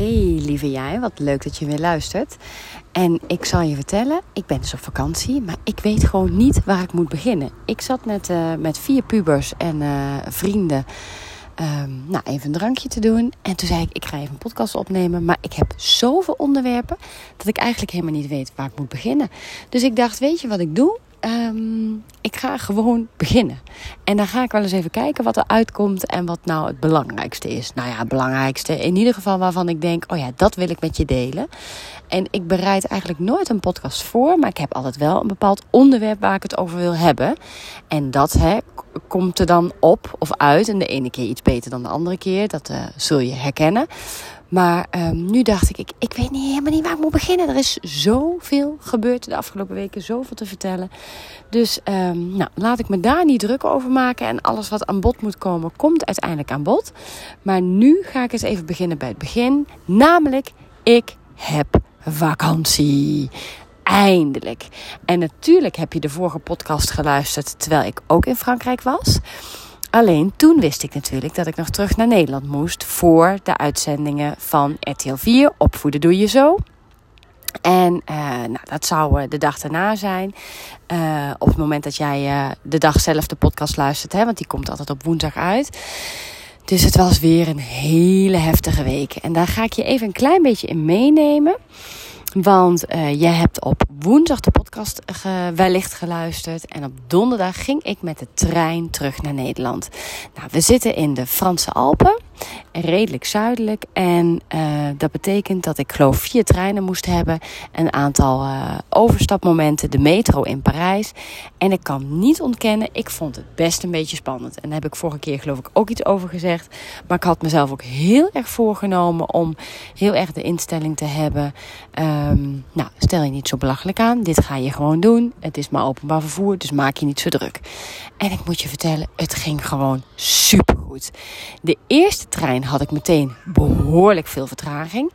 Hey lieve jij, wat leuk dat je weer luistert. En ik zal je vertellen, ik ben dus op vakantie, maar ik weet gewoon niet waar ik moet beginnen. Ik zat net uh, met vier pubers en uh, vrienden um, nou, even een drankje te doen. En toen zei ik, ik ga even een podcast opnemen. Maar ik heb zoveel onderwerpen dat ik eigenlijk helemaal niet weet waar ik moet beginnen. Dus ik dacht, weet je wat ik doe? Um, ik ga gewoon beginnen. En dan ga ik wel eens even kijken wat er uitkomt en wat nou het belangrijkste is. Nou ja, het belangrijkste in ieder geval waarvan ik denk: oh ja, dat wil ik met je delen. En ik bereid eigenlijk nooit een podcast voor, maar ik heb altijd wel een bepaald onderwerp waar ik het over wil hebben. En dat hè, komt er dan op of uit. En de ene keer iets beter dan de andere keer, dat uh, zul je herkennen. Maar um, nu dacht ik, ik, weet niet, helemaal niet waar ik moet beginnen. Er is zoveel gebeurd de afgelopen weken, zoveel te vertellen. Dus um, nou, laat ik me daar niet druk over maken. En alles wat aan bod moet komen, komt uiteindelijk aan bod. Maar nu ga ik eens even beginnen bij het begin. Namelijk, ik heb vakantie. Eindelijk. En natuurlijk heb je de vorige podcast geluisterd terwijl ik ook in Frankrijk was. Alleen toen wist ik natuurlijk dat ik nog terug naar Nederland moest voor de uitzendingen van RTL 4. Opvoeden doe je zo. En uh, nou, dat zou uh, de dag daarna zijn. Uh, op het moment dat jij de dag zelf de podcast luistert, hè, want die komt altijd op woensdag uit. Dus het was weer een hele heftige week. En daar ga ik je even een klein beetje in meenemen. Want uh, je hebt op woensdag de podcast ge wellicht geluisterd. En op donderdag ging ik met de trein terug naar Nederland. Nou, we zitten in de Franse Alpen redelijk zuidelijk. En uh, dat betekent dat ik geloof vier treinen moest hebben. Een aantal uh, overstapmomenten. De metro in Parijs. En ik kan niet ontkennen, ik vond het best een beetje spannend. En daar heb ik vorige keer geloof ik ook iets over gezegd. Maar ik had mezelf ook heel erg voorgenomen om heel erg de instelling te hebben. Um, nou, stel je niet zo belachelijk aan. Dit ga je gewoon doen. Het is maar openbaar vervoer, dus maak je niet zo druk. En ik moet je vertellen, het ging gewoon supergoed. De eerste trein had ik meteen behoorlijk veel vertraging.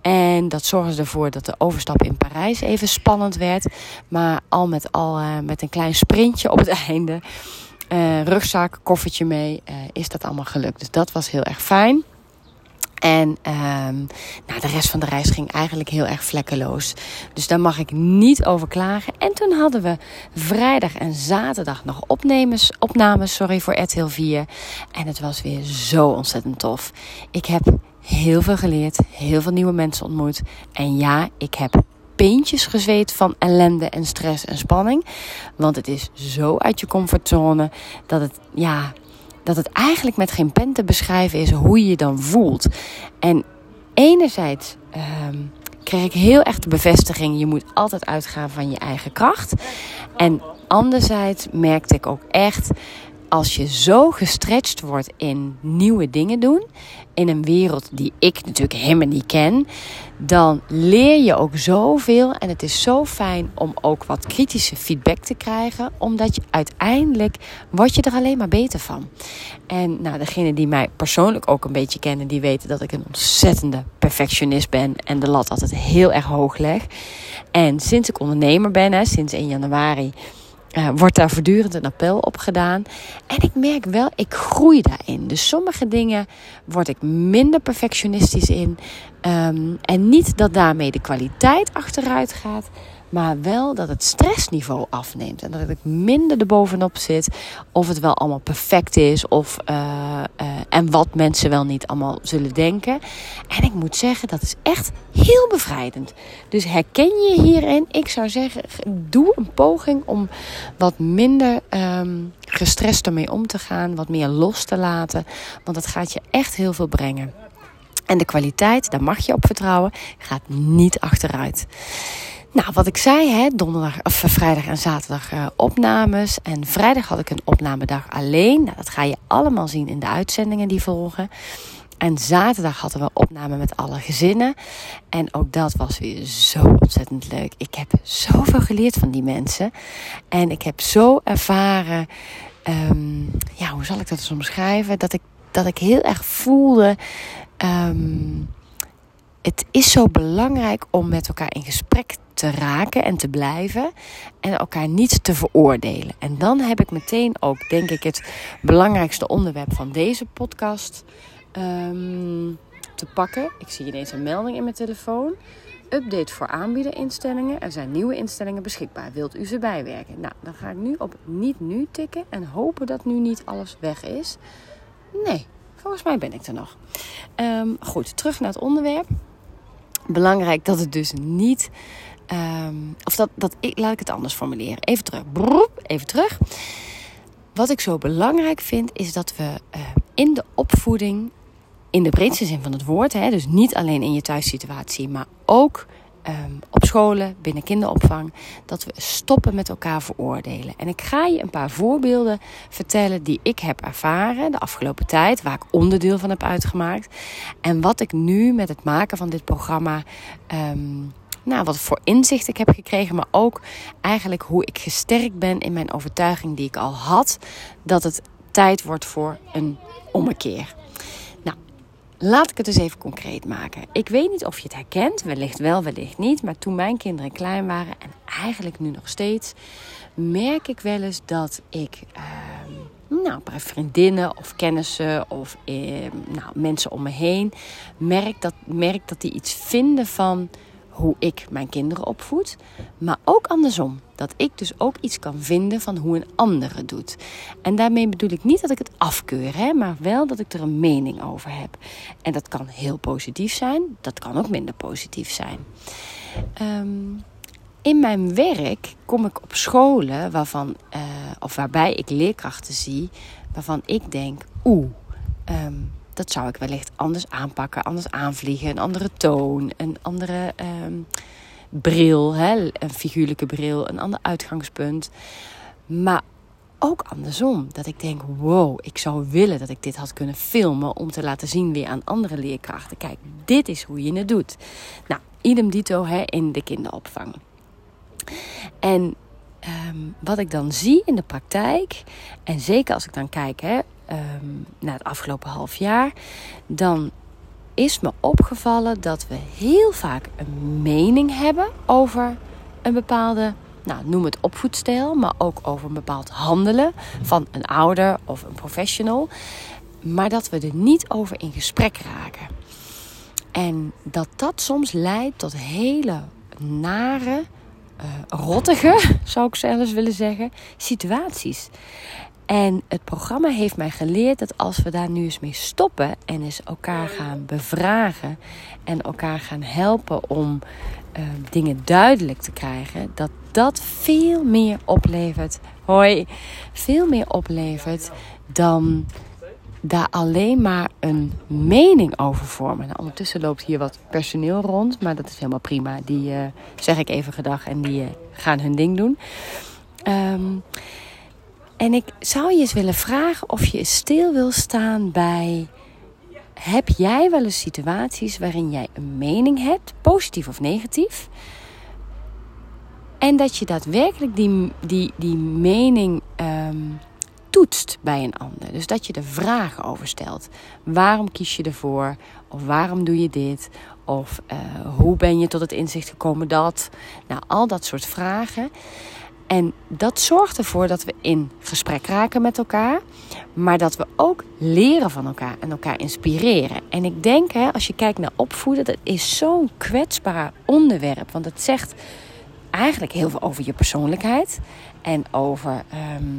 En dat zorgde ervoor dat de overstap in Parijs even spannend werd. Maar al met al uh, met een klein sprintje op het einde. Uh, rugzak, koffertje mee, uh, is dat allemaal gelukt. Dus dat was heel erg fijn. En um, nou, de rest van de reis ging eigenlijk heel erg vlekkeloos. Dus daar mag ik niet over klagen. En toen hadden we vrijdag en zaterdag nog opnames, opnames sorry, voor RTL 4. En het was weer zo ontzettend tof. Ik heb heel veel geleerd, heel veel nieuwe mensen ontmoet. En ja, ik heb peentjes gezweet van ellende en stress en spanning. Want het is zo uit je comfortzone dat het, ja, dat het eigenlijk met geen pen te beschrijven is hoe je je dan voelt. En enerzijds um, kreeg ik heel erg de bevestiging: je moet altijd uitgaan van je eigen kracht. En anderzijds merkte ik ook echt. Als je zo gestretched wordt in nieuwe dingen doen, in een wereld die ik natuurlijk helemaal niet ken, dan leer je ook zoveel. En het is zo fijn om ook wat kritische feedback te krijgen, omdat je uiteindelijk word je er alleen maar beter van. En nou, degene die mij persoonlijk ook een beetje kennen, die weten dat ik een ontzettende perfectionist ben en de lat altijd heel erg hoog leg. En sinds ik ondernemer ben, hè, sinds 1 januari uh, wordt daar voortdurend een appel op gedaan. En ik merk wel, ik groei daarin. Dus sommige dingen word ik minder perfectionistisch in. Um, en niet dat daarmee de kwaliteit achteruit gaat. Maar wel dat het stressniveau afneemt. En dat ik minder erbovenop zit. Of het wel allemaal perfect is. Of, uh, uh, en wat mensen wel niet allemaal zullen denken. En ik moet zeggen, dat is echt heel bevrijdend. Dus herken je hierin? Ik zou zeggen, doe een poging om wat minder um, gestrest ermee om te gaan. Wat meer los te laten. Want dat gaat je echt heel veel brengen. En de kwaliteit, daar mag je op vertrouwen, gaat niet achteruit. Nou, wat ik zei, hè, donderdag, of vrijdag en zaterdag uh, opnames. En vrijdag had ik een opnamedag alleen. Nou, dat ga je allemaal zien in de uitzendingen die volgen. En zaterdag hadden we opname met alle gezinnen. En ook dat was weer zo ontzettend leuk. Ik heb zoveel geleerd van die mensen. En ik heb zo ervaren. Um, ja, hoe zal ik dat eens omschrijven? Dat ik, dat ik heel erg voelde. Um, het is zo belangrijk om met elkaar in gesprek te raken en te blijven en elkaar niet te veroordelen. En dan heb ik meteen ook, denk ik, het belangrijkste onderwerp van deze podcast um, te pakken. Ik zie ineens een melding in mijn telefoon. Update voor aanbiederinstellingen. Er zijn nieuwe instellingen beschikbaar. Wilt u ze bijwerken? Nou, dan ga ik nu op niet nu tikken en hopen dat nu niet alles weg is. Nee, volgens mij ben ik er nog. Ehm, goed, terug naar het onderwerp. Belangrijk dat het dus niet. Ehm, of dat, dat ik, laat ik het anders formuleren. Even terug. even terug. Wat ik zo belangrijk vind, is dat we uh, in de opvoeding in de breedste zin van het woord. Hè, dus niet alleen in je thuissituatie, maar ook ehm, op scholen, binnen kinderopvang. Dat we stoppen met elkaar veroordelen. En ik ga je een paar voorbeelden vertellen die ik heb ervaren de afgelopen tijd. Waar ik onderdeel van heb uitgemaakt. En wat ik nu met het maken van dit programma. Um, nou, wat voor inzicht ik heb gekregen, maar ook eigenlijk hoe ik gesterkt ben in mijn overtuiging die ik al had, dat het tijd wordt voor een ommekeer. Laat ik het dus even concreet maken. Ik weet niet of je het herkent, wellicht wel, wellicht niet. Maar toen mijn kinderen klein waren en eigenlijk nu nog steeds, merk ik wel eens dat ik uh, nou, bij vriendinnen of kennissen of eh, nou, mensen om me heen merk dat, merk dat die iets vinden van hoe ik mijn kinderen opvoed. Maar ook andersom. Dat ik dus ook iets kan vinden van hoe een ander het doet. En daarmee bedoel ik niet dat ik het afkeur, hè, maar wel dat ik er een mening over heb. En dat kan heel positief zijn, dat kan ook minder positief zijn. Ehm, in mijn werk kom ik op scholen waarvan, uh, of waarbij ik leerkrachten zie waarvan ik denk, oeh, ehm, dat zou ik wellicht anders aanpakken, anders aanvliegen, een andere toon, een andere ehm, bril, hè, een figuurlijke bril, een ander uitgangspunt. Maar ook andersom, dat ik denk: wow, ik zou willen dat ik dit had kunnen filmen om te laten zien weer aan andere leerkrachten. Kijk, dit is hoe je het doet. Nou, idem dito hè, in de kinderopvang. En ehm, wat ik dan zie in de praktijk, en zeker als ik dan kijk hè, um, na het afgelopen half jaar, dan is me opgevallen dat we heel vaak een mening hebben over een bepaalde, nou, noem het opvoedstijl, maar ook over een bepaald handelen van een ouder of een professional, maar dat we er niet over in gesprek raken. En dat dat soms leidt tot hele nare, uh, rottige, zou ik zelfs willen zeggen, situaties. En het programma heeft mij geleerd dat als we daar nu eens mee stoppen en eens elkaar gaan bevragen en elkaar gaan helpen om uh, dingen duidelijk te krijgen, dat dat veel meer oplevert. Hoi, veel meer oplevert dan daar alleen maar een mening over vormen. Nou, ondertussen loopt hier wat personeel rond, maar dat is helemaal prima. Die uh, zeg ik even gedag en die uh, gaan hun ding doen. Um, en ik zou je eens willen vragen of je stil wil staan bij. Heb jij wel eens situaties waarin jij een mening hebt, positief of negatief? En dat je daadwerkelijk die, die, die mening um, toetst bij een ander. Dus dat je er vragen over stelt. Waarom kies je ervoor? Of waarom doe je dit? Of uh, hoe ben je tot het inzicht gekomen dat? Nou, al dat soort vragen. En dat zorgt ervoor dat we in gesprek raken met elkaar, maar dat we ook leren van elkaar en elkaar inspireren. En ik denk, hè, als je kijkt naar opvoeden, dat is zo'n kwetsbaar onderwerp, want het zegt eigenlijk heel veel over je persoonlijkheid en over ehm,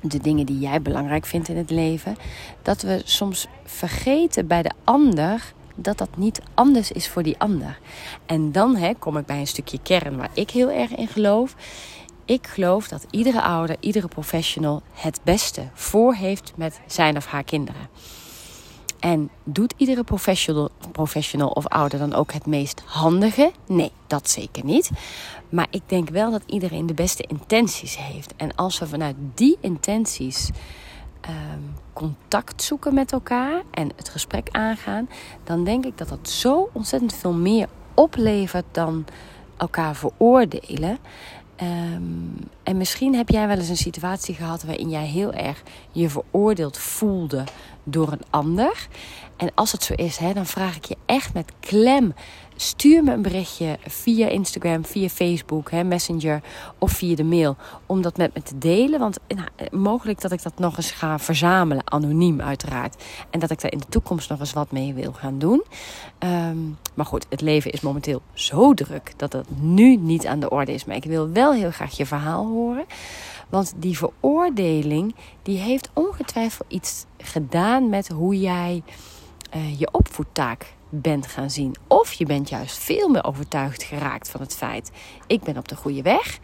de dingen die jij belangrijk vindt in het leven. Dat we soms vergeten bij de ander dat dat niet anders is voor die ander. En dan hè, kom ik bij een stukje kern waar ik heel erg in geloof ik geloof dat iedere ouder, iedere professional het beste voor heeft met zijn of haar kinderen. En doet iedere professional, professional of ouder dan ook het meest handige? Nee, dat zeker niet. Maar ik denk wel dat iedereen de beste intenties heeft. En als we vanuit die intenties ehm, contact zoeken met elkaar en het gesprek aangaan, dan denk ik dat dat zo ontzettend veel meer oplevert dan elkaar veroordelen. Um, en misschien heb jij wel eens een situatie gehad waarin jij heel erg je veroordeeld voelde door een ander. En als het zo is, hè, dan vraag ik je echt met klem. Stuur me een berichtje via Instagram, via Facebook, hè, Messenger of via de mail. Om dat met me te delen. Want nou, mogelijk dat ik dat nog eens ga verzamelen, anoniem uiteraard. En dat ik daar in de toekomst nog eens wat mee wil gaan doen. Ehm, maar goed, het leven is momenteel zo druk dat dat nu niet aan de orde is. Maar ik wil wel heel graag je verhaal horen. Want die veroordeling, die heeft ongetwijfeld iets gedaan met hoe jij uh, je opvoedtaak bent gaan zien. Of je bent juist veel meer overtuigd geraakt van het feit: ik ben op de goede weg.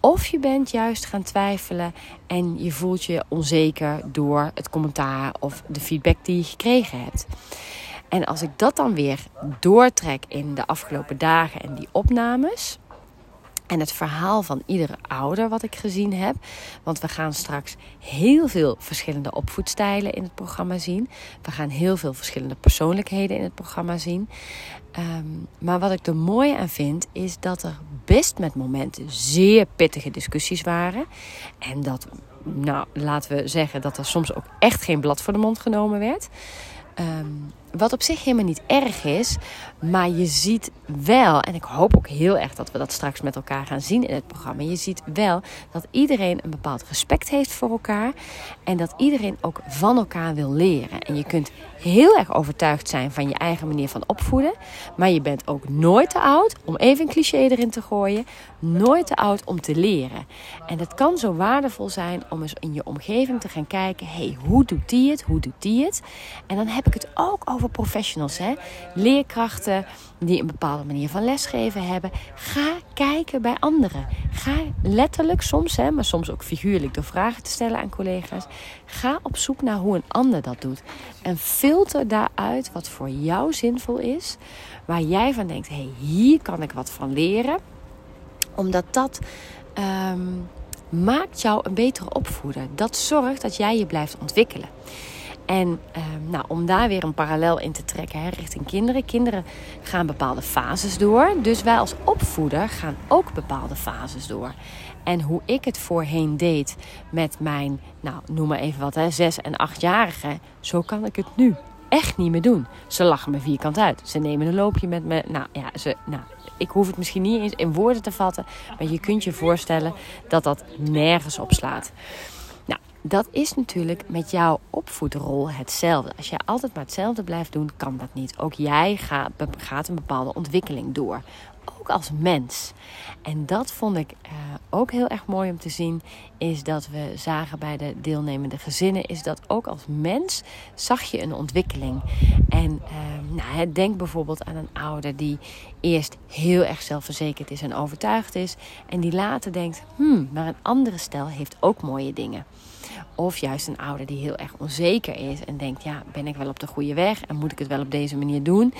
Of je bent juist gaan twijfelen en je voelt je onzeker door het commentaar of de feedback die je gekregen hebt. En als ik dat dan weer doortrek in de afgelopen dagen en die opnames, en het verhaal van iedere ouder wat ik gezien heb. Want we gaan straks heel veel verschillende opvoedstijlen in het programma zien. We gaan heel veel verschillende persoonlijkheden in het programma zien. Ehm, maar wat ik er mooi aan vind, is dat er best met momenten zeer pittige discussies waren. En dat, nou, laten we zeggen dat er soms ook echt geen blad voor de mond genomen werd. Ehm, wat op zich helemaal niet erg is. Maar je ziet wel, en ik hoop ook heel erg dat we dat straks met elkaar gaan zien in het programma. Je ziet wel dat iedereen een bepaald respect heeft voor elkaar. En dat iedereen ook van elkaar wil leren. En je kunt heel erg overtuigd zijn van je eigen manier van opvoeden. Maar je bent ook nooit te oud, om even een cliché erin te gooien, nooit te oud om te leren. En het kan zo waardevol zijn om eens in je omgeving te gaan kijken: hey, hoe doet die het? Hoe doet die het? En dan heb ik het ook over professionals, hè? leerkrachten die een bepaalde manier van lesgeven hebben. Ga kijken bij anderen. Ga letterlijk soms, hè, maar soms ook figuurlijk door vragen te stellen aan collega's. Ga op zoek naar hoe een ander dat doet. En filter daaruit wat voor jou zinvol is. Waar jij van denkt, hé, hey, hier kan ik wat van leren. Omdat dat ehm, maakt jou een betere opvoeder. Dat zorgt dat jij je blijft ontwikkelen. En ehm, nou, om daar weer een parallel in te trekken hè, richting kinderen. Kinderen gaan bepaalde fases door. Dus wij als opvoeder gaan ook bepaalde fases door. En hoe ik het voorheen deed met mijn, nou noem maar even wat, hè, zes- en achtjarigen. Zo kan ik het nu echt niet meer doen. Ze lachen me vierkant uit. Ze nemen een loopje met me. Nou ja, ze, nou, ik hoef het misschien niet eens in woorden te vatten. Maar je kunt je voorstellen dat dat nergens op slaat dat is natuurlijk met jouw opvoedrol hetzelfde. Als jij altijd maar hetzelfde blijft doen, kan dat niet. Ook jij gaat, een bepaalde ontwikkeling door. Ook als mens. En dat vond ik uh, ook heel erg mooi om te zien. Is dat we zagen bij de deelnemende gezinnen. Is dat ook als mens zag je een ontwikkeling. En uh, nou, denk bijvoorbeeld aan een ouder die eerst heel erg zelfverzekerd is en overtuigd is. En die later denkt: hmm, maar een andere stel heeft ook mooie dingen. Of juist een ouder die heel erg onzeker is en denkt: ja, ben ik wel op de goede weg en moet ik het wel op deze manier doen?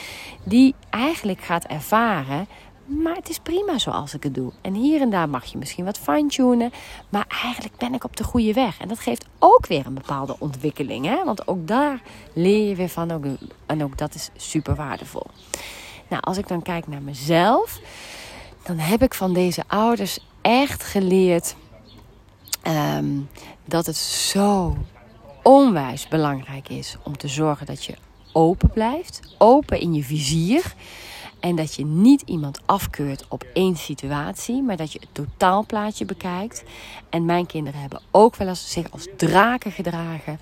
Die eigenlijk gaat ervaren. Maar het is prima zoals ik het doe. En hier en daar mag je misschien wat fine-tunen. Maar eigenlijk ben ik op de goede weg. En dat geeft ook weer een bepaalde ontwikkeling. Hè? Want ook daar leer je weer van. En ook dat is super waardevol. Nou, als ik dan kijk naar mezelf. Dan heb ik van deze ouders echt geleerd Ehm, dat het zo onwijs belangrijk is om te zorgen dat je open blijft, open in je vizier. En dat je niet iemand afkeurt op één situatie, maar dat je het totaalplaatje bekijkt. En mijn kinderen hebben ook wel eens zich als draken gedragen.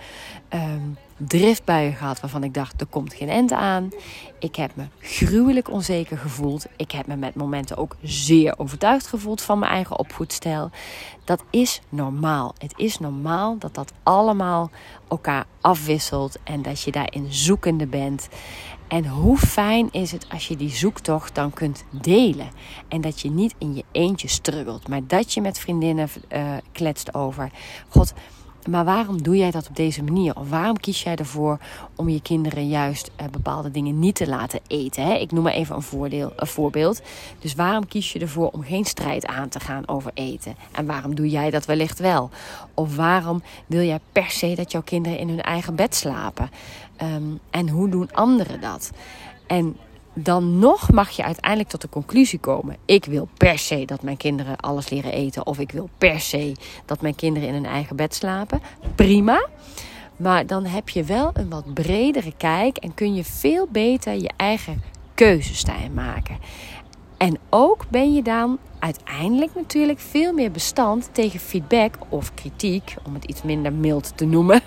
Um, driftbuien gehad waarvan ik dacht, er komt geen end aan. Ik heb me gruwelijk onzeker gevoeld. Ik heb me met momenten ook zeer overtuigd gevoeld van mijn eigen opvoedstijl. Dat is normaal. Het is normaal dat dat allemaal elkaar afwisselt en dat je daarin zoekende bent. En hoe fijn is het als je die zoektocht dan kunt delen. En dat je niet in je eentje struggelt, maar dat je met vriendinnen uh, kletst over. God, maar waarom doe jij dat op deze manier? Of waarom kies jij ervoor om je kinderen juist uh, bepaalde dingen niet te laten eten? Hè? Ik noem maar even een, voordeel, een voorbeeld. Dus waarom kies je ervoor om geen strijd aan te gaan over eten? En waarom doe jij dat wellicht wel? Of waarom wil jij per se dat jouw kinderen in hun eigen bed slapen? Um, en hoe doen anderen dat? En dan nog mag je uiteindelijk tot de conclusie komen: ik wil per se dat mijn kinderen alles leren eten, of ik wil per se dat mijn kinderen in hun eigen bed slapen. Prima. Maar dan heb je wel een wat bredere kijk en kun je veel beter je eigen keuzes daarin maken. En ook ben je dan uiteindelijk natuurlijk veel meer bestand tegen feedback of kritiek, om het iets minder mild te noemen.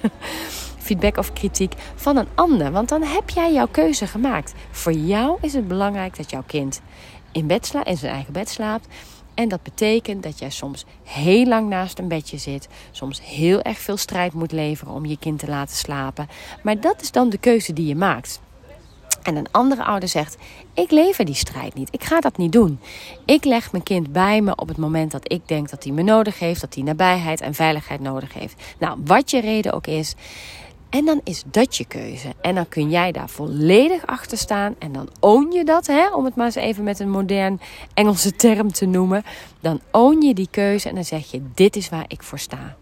Feedback of kritiek van een ander. Want dan heb jij jouw keuze gemaakt. Voor jou is het belangrijk dat jouw kind in, bed slaapt, in zijn eigen bed slaapt. En dat betekent dat jij soms heel lang naast een bedje zit. Soms heel erg veel strijd moet leveren om je kind te laten slapen. Maar dat is dan de keuze die je maakt. En een andere ouder zegt: Ik lever die strijd niet. Ik ga dat niet doen. Ik leg mijn kind bij me op het moment dat ik denk dat hij me nodig heeft, dat hij nabijheid en veiligheid nodig heeft. Nou, wat je reden ook is. En dan is dat je keuze. En dan kun jij daar volledig achter staan. En dan own je dat, hè, om het maar eens even met een modern Engelse term te noemen. Dan own je die keuze en dan zeg je: Dit is waar ik voor sta.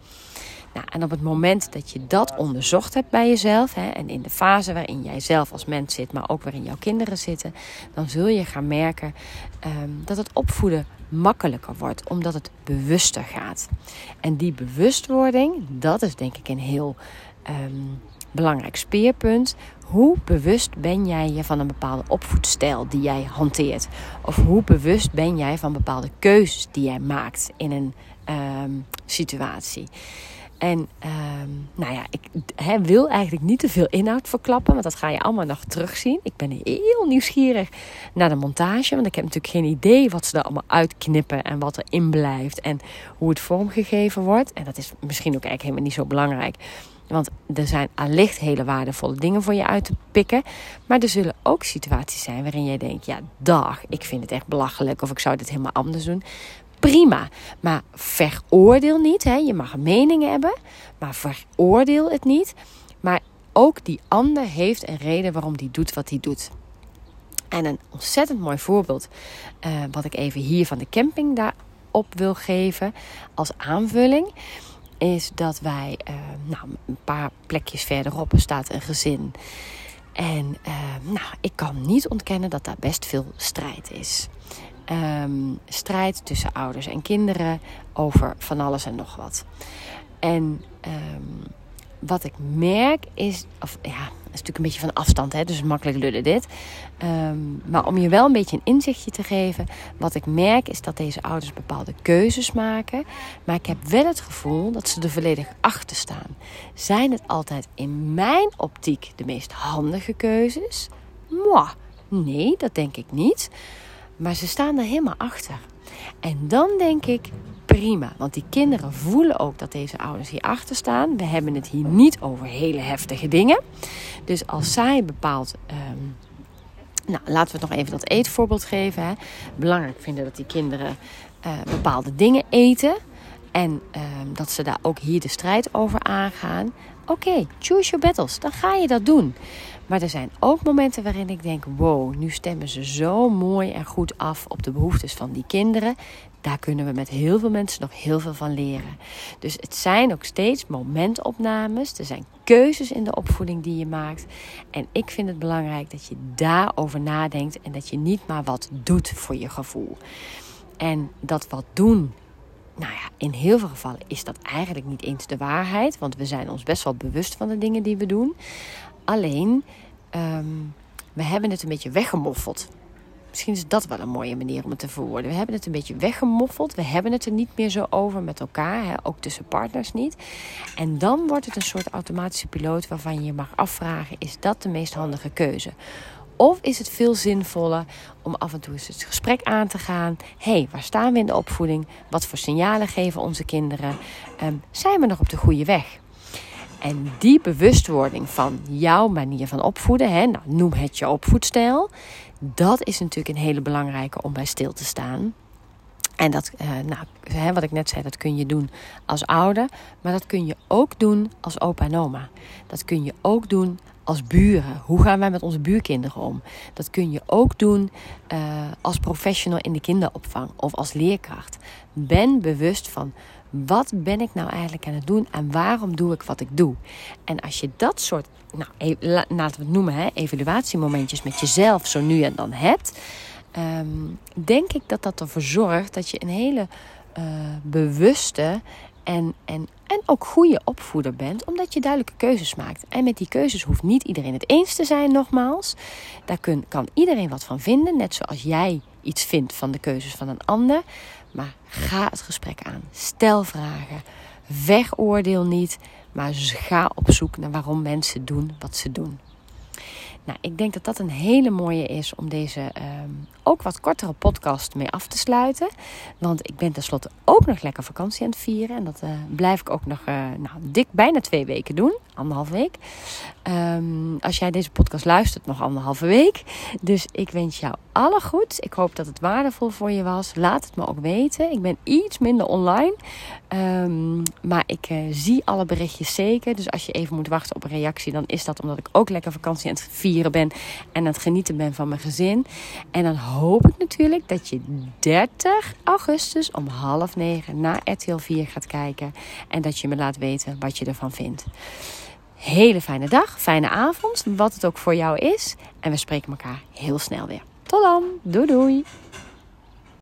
Nou, en op het moment dat je dat onderzocht hebt bij jezelf, hè, en in de fase waarin jij zelf als mens zit, maar ook waarin jouw kinderen zitten, dan zul je gaan merken ehm, dat het opvoeden makkelijker wordt, omdat het bewuster gaat. En die bewustwording, dat is denk ik een heel ehm, belangrijk speerpunt. Hoe bewust ben jij je van een bepaalde opvoedstijl die jij hanteert? Of hoe bewust ben jij van bepaalde keuzes die jij maakt in een ehm, situatie? En ehm, nou ja, ik wil eigenlijk niet te veel inhoud verklappen, want dat ga je allemaal nog terugzien. Ik ben heel nieuwsgierig naar de montage, want ik heb natuurlijk geen idee wat ze er allemaal uitknippen en wat erin blijft en hoe het vormgegeven wordt. En dat is misschien ook eigenlijk helemaal niet zo belangrijk. Want er zijn allicht hele waardevolle dingen voor je uit te pikken. Maar er zullen ook situaties zijn waarin jij denkt: ja, dag, ik vind het echt belachelijk. Of ik zou dit helemaal anders doen prima. Maar veroordeel niet. Hè. Je mag meningen hebben, maar veroordeel het niet. Maar ook die ander heeft een reden waarom die doet wat hij doet. En een ontzettend mooi voorbeeld, uh, wat ik even hier van de camping daarop wil geven als aanvulling, is dat wij, uh, nou, een paar plekjes verderop staat een gezin. En uh, nou, ik kan niet ontkennen dat daar best veel strijd is. Um, strijd tussen ouders en kinderen over van alles en nog wat. En um, wat ik merk is, of ja, is natuurlijk een beetje van afstand, hè, dus makkelijk lullen dit. Um, maar om je wel een beetje een inzichtje te geven, wat ik merk is dat deze ouders bepaalde keuzes maken. Maar ik heb wel het gevoel dat ze er volledig achter staan. Zijn het altijd in mijn optiek de meest handige keuzes? Moi, nee, dat denk ik niet. Maar ze staan er helemaal achter. En dan denk ik, prima. Want die kinderen voelen ook dat deze ouders hier achter staan. We hebben het hier niet over hele heftige dingen. Dus als zij bepaald. Um, nou, laten we nog even dat eetvoorbeeld geven. Hè. Belangrijk vinden dat die kinderen uh, bepaalde dingen eten. En um, dat ze daar ook hier de strijd over aangaan. Oké, choose your battles. Dan ga je dat doen. Maar er zijn ook momenten waarin ik denk: wow, nu stemmen ze zo mooi en goed af op de behoeftes van die kinderen. Daar kunnen we met heel veel mensen nog heel veel van leren. Dus het zijn ook steeds momentopnames. Er zijn keuzes in de opvoeding die je maakt. En ik vind het belangrijk dat je daarover nadenkt en dat je niet maar wat doet voor je gevoel. En dat wat doen nou ja, in heel veel gevallen is dat eigenlijk niet eens de waarheid. Want we zijn ons best wel bewust van de dingen die we doen. Alleen, um, we hebben het een beetje weggemoffeld. Misschien is dat wel een mooie manier om het te verwoorden. We hebben het een beetje weggemoffeld. We hebben het er niet meer zo over met elkaar. Hè? Ook tussen partners niet. En dan wordt het een soort automatische piloot waarvan je je mag afvragen: is dat de meest handige keuze? Of is het veel zinvoller om af en toe eens het gesprek aan te gaan? Hé, hey, waar staan we in de opvoeding? Wat voor signalen geven onze kinderen? Um, zijn we nog op de goede weg? En die bewustwording van jouw manier van opvoeden, hè, nou, noem het je opvoedstijl, dat is natuurlijk een hele belangrijke om bij stil te staan. En dat, uh, nou, hè, wat ik net zei, dat kun je doen als ouder, maar dat kun je ook doen als opa en oma. Dat kun je ook doen als buren. Hoe gaan wij met onze buurkinderen om? Dat kun je ook doen uh, als professional in de kinderopvang of als leerkracht. Ben bewust van wat ben ik nou eigenlijk aan het doen en waarom doe ik wat ik doe? En als je dat soort, nou, e laten we het noemen, hè, evaluatiemomentjes met jezelf zo nu en dan hebt, um, denk ik dat dat ervoor zorgt dat je een hele uh, bewuste En, en, en ook goede opvoeder bent, omdat je duidelijke keuzes maakt. En met die keuzes hoeft niet iedereen het eens te zijn, nogmaals. Daar kun, kan iedereen wat van vinden, net zoals jij iets vindt van de keuzes van een ander. Maar ga het gesprek aan. Stel vragen. Wegoordeel niet, maar ga op zoek naar waarom mensen doen wat ze doen. Nou, ik denk dat dat een hele mooie is om deze ehm, ook wat kortere podcast mee af te sluiten. Want ik ben tenslotte ook nog lekker vakantie aan het vieren. En dat uh, blijf ik ook nog uh, nou, dik bijna twee weken doen. Anderhalf week. Um, als jij deze podcast luistert, nog anderhalve week. Dus ik wens jou alle goed. Ik hoop dat het waardevol voor je was. Laat het me ook weten. Ik ben iets minder online. Um, maar ik uh, zie alle berichtjes zeker. Dus als je even moet wachten op een reactie, dan is dat omdat ik ook lekker vakantie aan het ben. En aan het genieten ben van mijn gezin. En dan hoop ik natuurlijk dat je 30 augustus om half negen naar RTL 4 gaat kijken. En dat je me laat weten wat je ervan vindt. Hele fijne dag, fijne avond, wat het ook voor jou is. En we spreken elkaar heel snel weer. Tot dan, doei doei.